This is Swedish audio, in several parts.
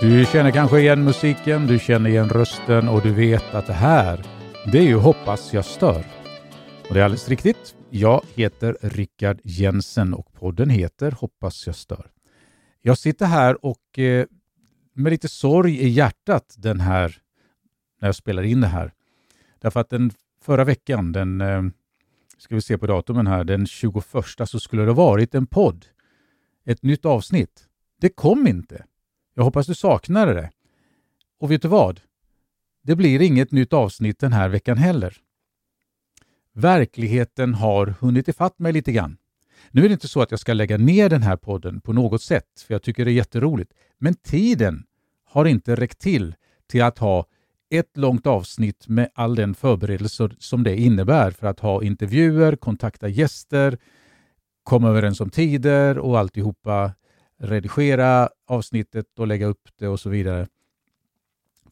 Du känner kanske igen musiken, du känner igen rösten och du vet att det här, det är ju Hoppas jag stör. Och det är alldeles riktigt. Jag heter Rickard Jensen och podden heter Hoppas jag stör. Jag sitter här och eh, med lite sorg i hjärtat den här, när jag spelar in det här. Därför att den förra veckan, den, eh, ska vi se på datumen här, den 21 så skulle det varit en podd. Ett nytt avsnitt. Det kom inte. Jag hoppas du saknade det. Och vet du vad? Det blir inget nytt avsnitt den här veckan heller. Verkligheten har hunnit ifatt mig lite grann. Nu är det inte så att jag ska lägga ner den här podden på något sätt, för jag tycker det är jätteroligt. Men tiden har inte räckt till till att ha ett långt avsnitt med all den förberedelse som det innebär för att ha intervjuer, kontakta gäster, komma överens om tider och alltihopa redigera avsnittet och lägga upp det och så vidare.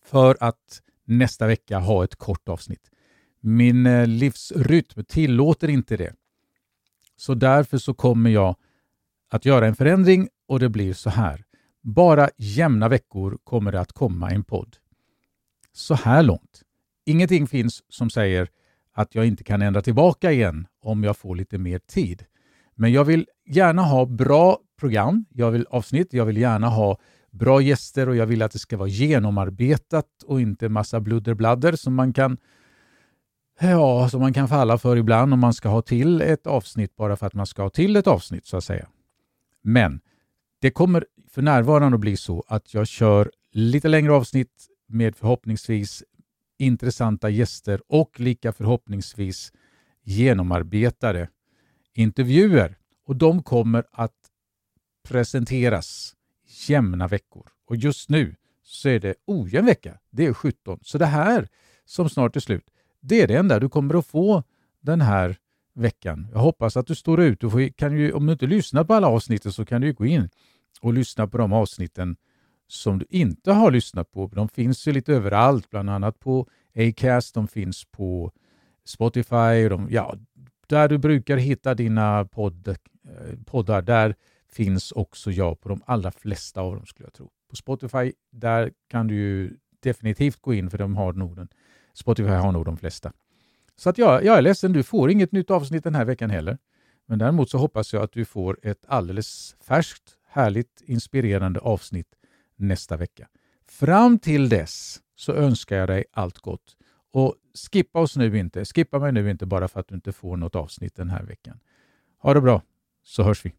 För att nästa vecka ha ett kort avsnitt. Min eh, livsrytm tillåter inte det. Så därför så kommer jag att göra en förändring och det blir så här. Bara jämna veckor kommer det att komma en podd. Så här långt. Ingenting finns som säger att jag inte kan ändra tillbaka igen om jag får lite mer tid. Men jag vill gärna ha bra program, jag vill avsnitt, jag vill gärna ha bra gäster och jag vill att det ska vara genomarbetat och inte massa bludderbladder som man kan Ja, som man kan falla för ibland om man ska ha till ett avsnitt bara för att man ska ha till ett avsnitt så att säga. Men det kommer för närvarande att bli så att jag kör lite längre avsnitt med förhoppningsvis intressanta gäster och lika förhoppningsvis genomarbetade intervjuer. Och de kommer att presenteras jämna veckor. Och just nu så är det ojämn vecka. Det är 17. Så det här som snart är slut, det är det enda du kommer att få den här veckan. Jag hoppas att du står ut. Du får, kan ju, om du inte lyssnar på alla avsnitten så kan du gå in och lyssna på de avsnitten som du inte har lyssnat på. De finns ju lite överallt, bland annat på Acast, de finns på Spotify, de, ja, där du brukar hitta dina podd, eh, poddar, där finns också jag på de allra flesta av dem skulle jag tro. På Spotify, där kan du ju definitivt gå in för de har nog den. Spotify har nog de flesta. Så att jag, jag är ledsen, du får inget nytt avsnitt den här veckan heller. Men däremot så hoppas jag att du får ett alldeles färskt, härligt, inspirerande avsnitt nästa vecka. Fram till dess så önskar jag dig allt gott. Och skippa oss nu inte. Skippa mig nu inte bara för att du inte får något avsnitt den här veckan. Ha det bra, så hörs vi.